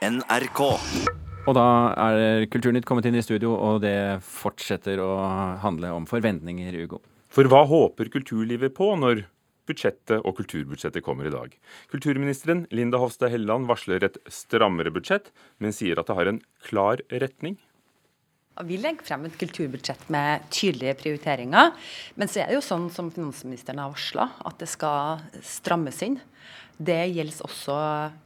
NRK. Og da er Kulturnytt kommet inn i studio, og det fortsetter å handle om forventninger, Ugo. For hva håper kulturlivet på når budsjettet og kulturbudsjettet kommer i dag? Kulturministeren Linda Hofstad Helleland varsler et strammere budsjett, men sier at det har en klar retning. Vi legger frem et kulturbudsjett med tydelige prioriteringer. Men så er det jo sånn som finansministeren har varsla, at det skal strammes inn. Det gjelder også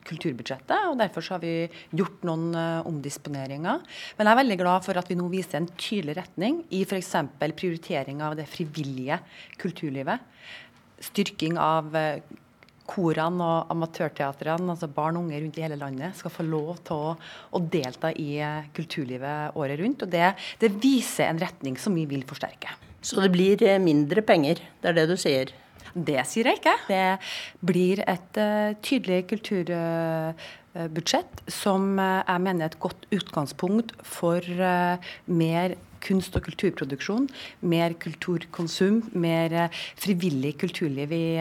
kulturbudsjettet, og derfor har vi gjort noen uh, omdisponeringer. Men jeg er veldig glad for at vi nå viser en tydelig retning i f.eks. prioritering av det frivillige kulturlivet. Styrking av uh, korene og amatørteatrene, altså barn og unge rundt i hele landet, skal få lov til å, å delta i uh, kulturlivet året rundt. Og det, det viser en retning som vi vil forsterke. Så det blir mindre penger, det er det du sier? Det sier jeg ikke. Det blir et uh, tydelig kulturbudsjett uh, som uh, jeg mener er et godt utgangspunkt for mer kunst- og kulturproduksjon, mer kulturkonsum, mer frivillig kulturliv i,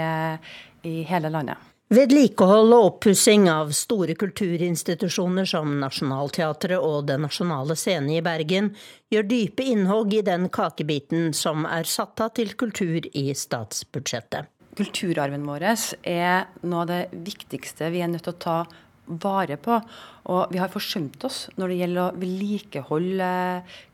i hele landet. Vedlikehold og oppussing av store kulturinstitusjoner som Nationaltheatret og Den nasjonale scene i Bergen gjør dype innhogg i den kakebiten som er satt av til kultur i statsbudsjettet. Kulturarven vår er noe av det viktigste vi er nødt til å ta vare på. Og vi har forsømt oss når det gjelder å vedlikeholde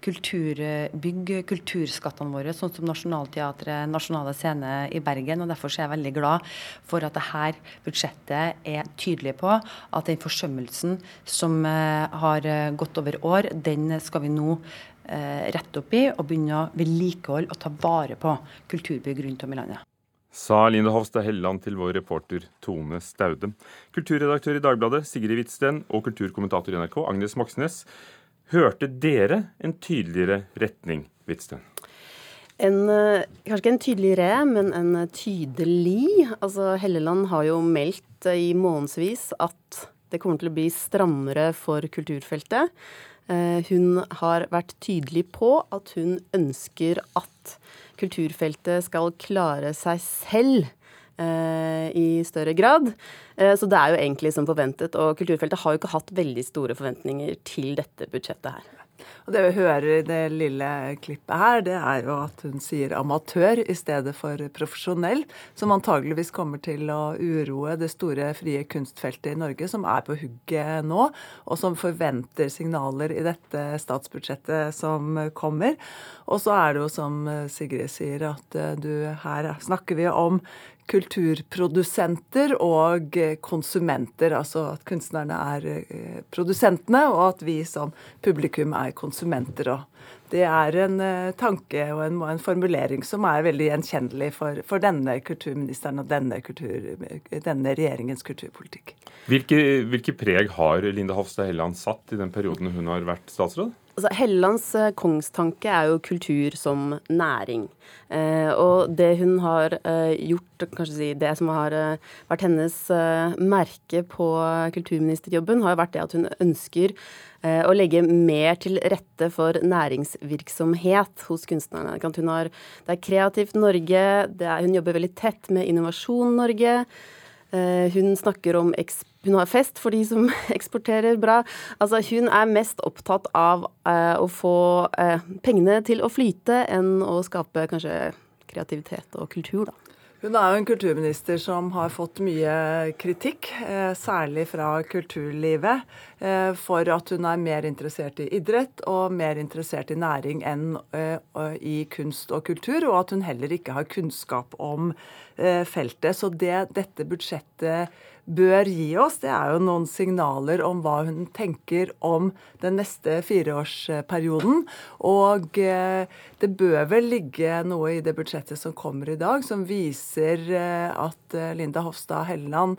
kulturbygg, kulturskattene våre, sånn som Nationaltheatret, Nasjonale Scene i Bergen. og Derfor er jeg veldig glad for at dette budsjettet er tydelig på at den forsømmelsen som eh, har eh, gått over år, den skal vi nå eh, rette opp i og begynne å vedlikeholde og ta vare på kulturbygg rundt om i landet sa Line Hofstad Helleland til vår reporter Tone Staude. Kulturredaktør i Dagbladet Sigrid Hvitsten og kulturkommentator i NRK Agnes Moxnes. Hørte dere en tydeligere retning, Hvitsten? En, eh, kanskje ikke en tydeligere, men en tydelig. Altså, Helleland har jo meldt i månedsvis at det kommer til å bli strammere for kulturfeltet. Eh, hun har vært tydelig på at hun ønsker at kulturfeltet skal klare seg selv eh, i større grad. Eh, så det er jo egentlig som forventet. Og kulturfeltet har jo ikke hatt veldig store forventninger til dette budsjettet her. Og Det vi hører i det lille klippet her, det er jo at hun sier amatør i stedet for profesjonell, som antageligvis kommer til å uroe det store frie kunstfeltet i Norge, som er på hugget nå, og som forventer signaler i dette statsbudsjettet som kommer. Og så er det jo som Sigrid sier, at du her snakker vi om kulturprodusenter og konsumenter. Altså at kunstnerne er eh, produsentene, og at vi som publikum er konsumenter. Og det er en uh, tanke og en, en, formulering som er veldig gjenkjennelig for, for denne kulturministeren og denne, kultur, denne regjeringens kulturpolitikk. Hvilke, hvilke preg har Linda Hofstad Helleland satt i den perioden hun har vært statsråd? Altså, Hellelands eh, kongstanke er jo kultur som næring. Eh, og det hun har eh, gjort, kanskje si, det som har eh, vært hennes eh, merke på kulturministerjobben, har vært det at hun ønsker eh, å legge mer til rette for næringsvirksomhet hos kunstnerne. Har, det er Kreativt Norge, er, hun jobber veldig tett med Innovasjon Norge. Hun snakker om eksport hun har fest for de som eksporterer bra. Altså, hun er mest opptatt av eh, å få eh, pengene til å flyte enn å skape kanskje kreativitet og kultur, da. Hun er jo en kulturminister som har fått mye kritikk, eh, særlig fra kulturlivet, for at hun er mer interessert i idrett og mer interessert i næring enn i kunst og kultur, og at hun heller ikke har kunnskap om feltet. Så det dette budsjettet bør gi oss, det er jo noen signaler om hva hun tenker om den neste fireårsperioden. Og eh, det bør vel ligge noe i det budsjettet som kommer i dag, som viser eh, at eh, Linda Hofstad Helleland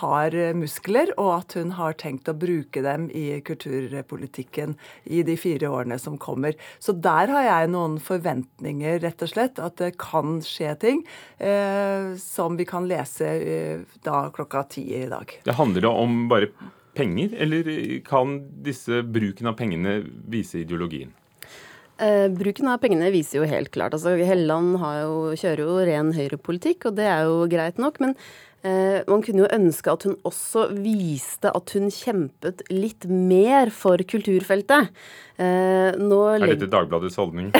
har muskler, og at hun har tenkt å bruke dem i kulturpolitikken i de fire årene som kommer. Så der har jeg noen forventninger, rett og slett, at det kan skje ting som vi kan lese da klokka ti i dag. Det handler da om bare penger, eller kan disse bruken av pengene vise ideologien? Eh, bruken av pengene viser jo helt klart. Altså, Helleland jo, kjører jo ren høyrepolitikk, og det er jo greit nok. Men man kunne jo ønske at hun også viste at hun kjempet litt mer for kulturfeltet. Eh, er dette Dagbladets holdning?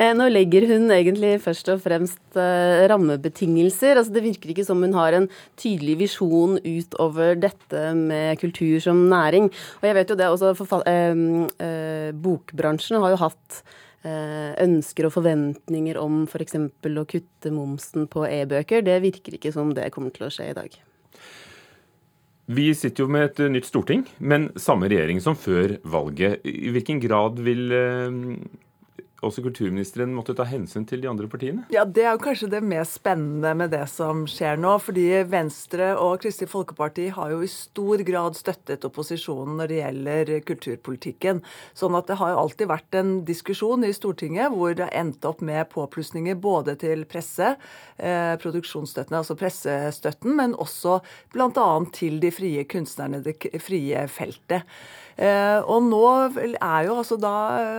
Eh, nå legger hun egentlig først og fremst rammebetingelser. Altså, det virker ikke som hun har en tydelig visjon utover dette med kultur som næring. Og jeg vet jo det også, Bokbransjen har jo hatt Eh, ønsker og forventninger om f.eks. For å kutte momsen på e-bøker. Det virker ikke som det kommer til å skje i dag. Vi sitter jo med et nytt storting, men samme regjering som før valget. I hvilken grad vil eh, også kulturministeren måtte ta hensyn til de andre partiene? Ja, Det er jo kanskje det mest spennende med det som skjer nå. fordi Venstre og Kristelig Folkeparti har jo i stor grad støttet opposisjonen når det gjelder kulturpolitikken. Sånn at det har jo alltid vært en diskusjon i Stortinget hvor det har endt opp med påplussinger både til presse, eh, produksjonsstøttene, altså pressestøtten, men også bl.a. til de frie kunstnerne, det frie feltet. Eh, og nå er jo altså da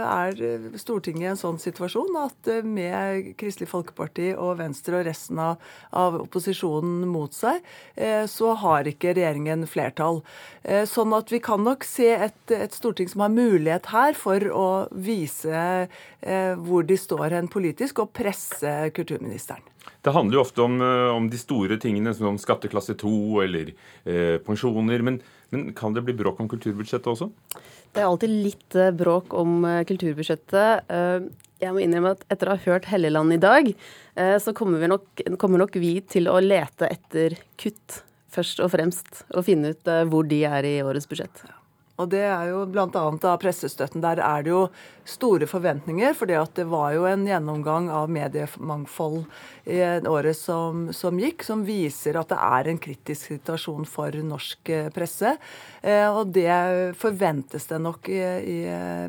er Stortinget en sånn situasjon at eh, med Kristelig Folkeparti og Venstre og resten av, av opposisjonen mot seg, eh, så har ikke regjeringen flertall. Sånn at vi kan nok se et, et storting som har mulighet her for å vise hvor de står hen politisk, og presse kulturministeren. Det handler jo ofte om, om de store tingene, som om skatteklasse 2 eller eh, pensjoner. men men kan det bli bråk om kulturbudsjettet også? Det er alltid litt eh, bråk om eh, kulturbudsjettet. Eh, jeg må innrømme at etter å ha hørt Helleland i dag, så kommer, vi nok, kommer nok vi til å lete etter kutt, først og fremst. Og finne ut hvor de er i årets budsjett. Og det er jo bl.a. av pressestøtten. Der er det jo store forventninger. For det var jo en gjennomgang av mediemangfold i året som, som, gikk, som viser at det er en kritisk situasjon for norsk eh, presse. Eh, og det forventes det nok i, i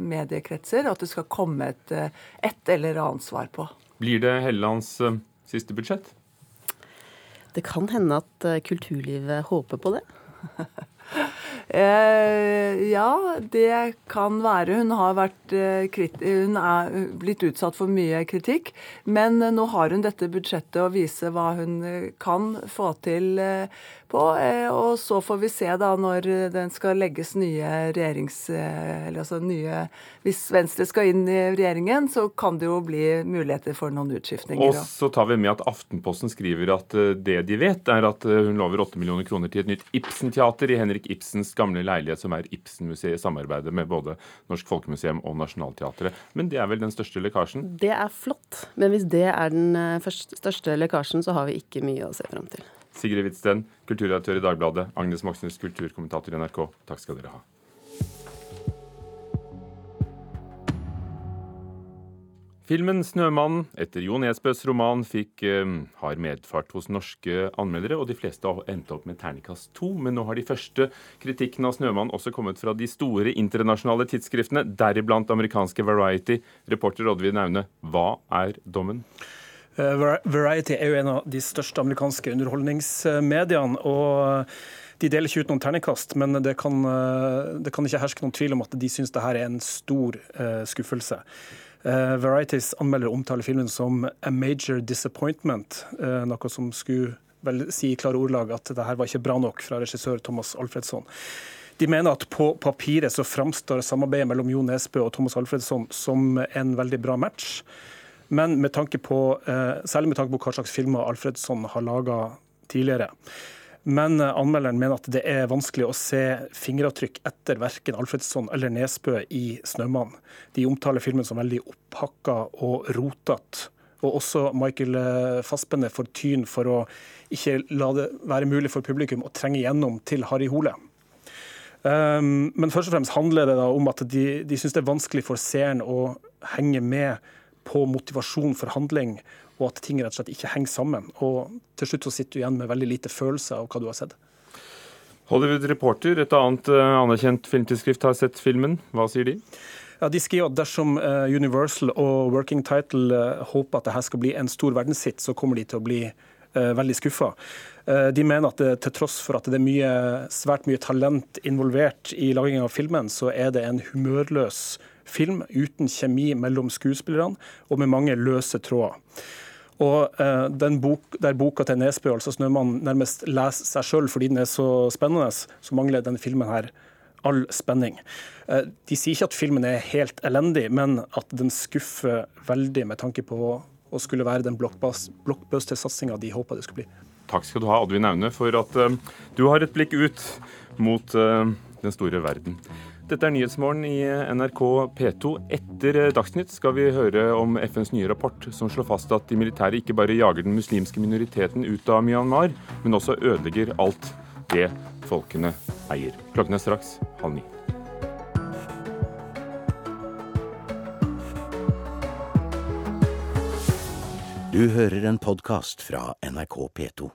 mediekretser at det skal komme et, et eller annet svar på. Blir det Hellelands eh, siste budsjett? Det kan hende at kulturlivet håper på det. Eh, ja, det kan være. Hun har vært, eh, hun er blitt utsatt for mye kritikk. Men eh, nå har hun dette budsjettet å vise hva hun eh, kan få til på. Og så får vi se da når den skal legges nye regjerings... Eller altså nye Hvis Venstre skal inn i regjeringen, så kan det jo bli muligheter for noen utskiftninger. Og så tar vi med at Aftenposten skriver at det de vet, er at hun lover 8 millioner kroner til et nytt Ibsen-teater i Henrik Ibsens gamle leilighet, som er Ibsen-museet, i samarbeid med både Norsk Folkemuseum og Nationaltheatret. Men det er vel den største lekkasjen? Det er flott. Men hvis det er den største lekkasjen, så har vi ikke mye å se fram til. Sigrid Hvitsten, kulturredaktør i Dagbladet. Agnes Moxnes, kulturkommentator i NRK. Takk skal dere ha. Filmen 'Snømannen' etter Jo Nesbøs roman fikk eh, har medfart hos norske anmeldere, og de fleste har endt opp med terningkast to. Men nå har de første kritikkene av 'Snømannen' også kommet fra de store internasjonale tidsskriftene, deriblant amerikanske Variety. Reporter Oddvin Aune, hva er dommen? Eh, Variety er jo en av de største amerikanske underholdningsmediene. og de deler ikke ut noen terningkast, men det kan, eh, det kan, ikke herske noen tvil om at de syns dette er en stor skuffelse. Uh, Varieties anmelder omtaler filmen som 'a major disappointment', noe som skulle vel si i klare ordlag at dette var ikke bra nok fra regissør Thomas Alfredsson. De mener at på papiret så framstår samarbeidet mellom Jo Nesbø og Thomas Alfredsson som en veldig bra match. Men med tanke på, eh, særlig med tanke på hva slags filmer Alfredsson har laga tidligere. Men eh, anmelderen mener at det er vanskelig å se fingeravtrykk etter verken Alfredsson eller Nesbø i 'Snømann'. De omtaler filmen som veldig opphakka og rotete. Og også Michael eh, Fassbender får tyn for å ikke la det være mulig for publikum å trenge gjennom til Harry Hole. Um, men først og fremst handler det om at de, de syns det er vanskelig for seeren å henge med på motivasjon for handling, og at ting rett og slett ikke henger sammen. Og til slutt så sitter du igjen med veldig lite følelse av hva du har sett. Hollywood Reporter, et annet uh, anerkjent filmtidsskrift, har sett filmen. Hva sier de? Ja, De skriver at dersom uh, Universal og Working Title uh, håper at dette skal bli en stor verdenshit, så kommer de til å bli veldig skuffa. De mener at det, til tross for at det er mye, svært mye talent involvert i lagingen av filmen, så er det en humørløs film uten kjemi mellom skuespillerne og med mange løse tråder. Og eh, den bok, Der boka til Nesbø, altså 'Snømannen', nærmest leser seg sjøl fordi den er så spennende, så mangler denne filmen her all spenning. Eh, de sier ikke at filmen er helt elendig, men at den skuffer veldig med tanke på å skulle være den blockbuster-satsinga de håpa det skulle bli. Takk skal du ha, Oddvin Aune, for at uh, du har et blikk ut mot uh, den store verden. Dette er Nyhetsmorgen i NRK P2. Etter Dagsnytt skal vi høre om FNs nye rapport, som slår fast at de militære ikke bare jager den muslimske minoriteten ut av Myanmar, men også ødelegger alt det folkene eier. Klokken er straks halv ni. Du hører en podkast fra NRK P2.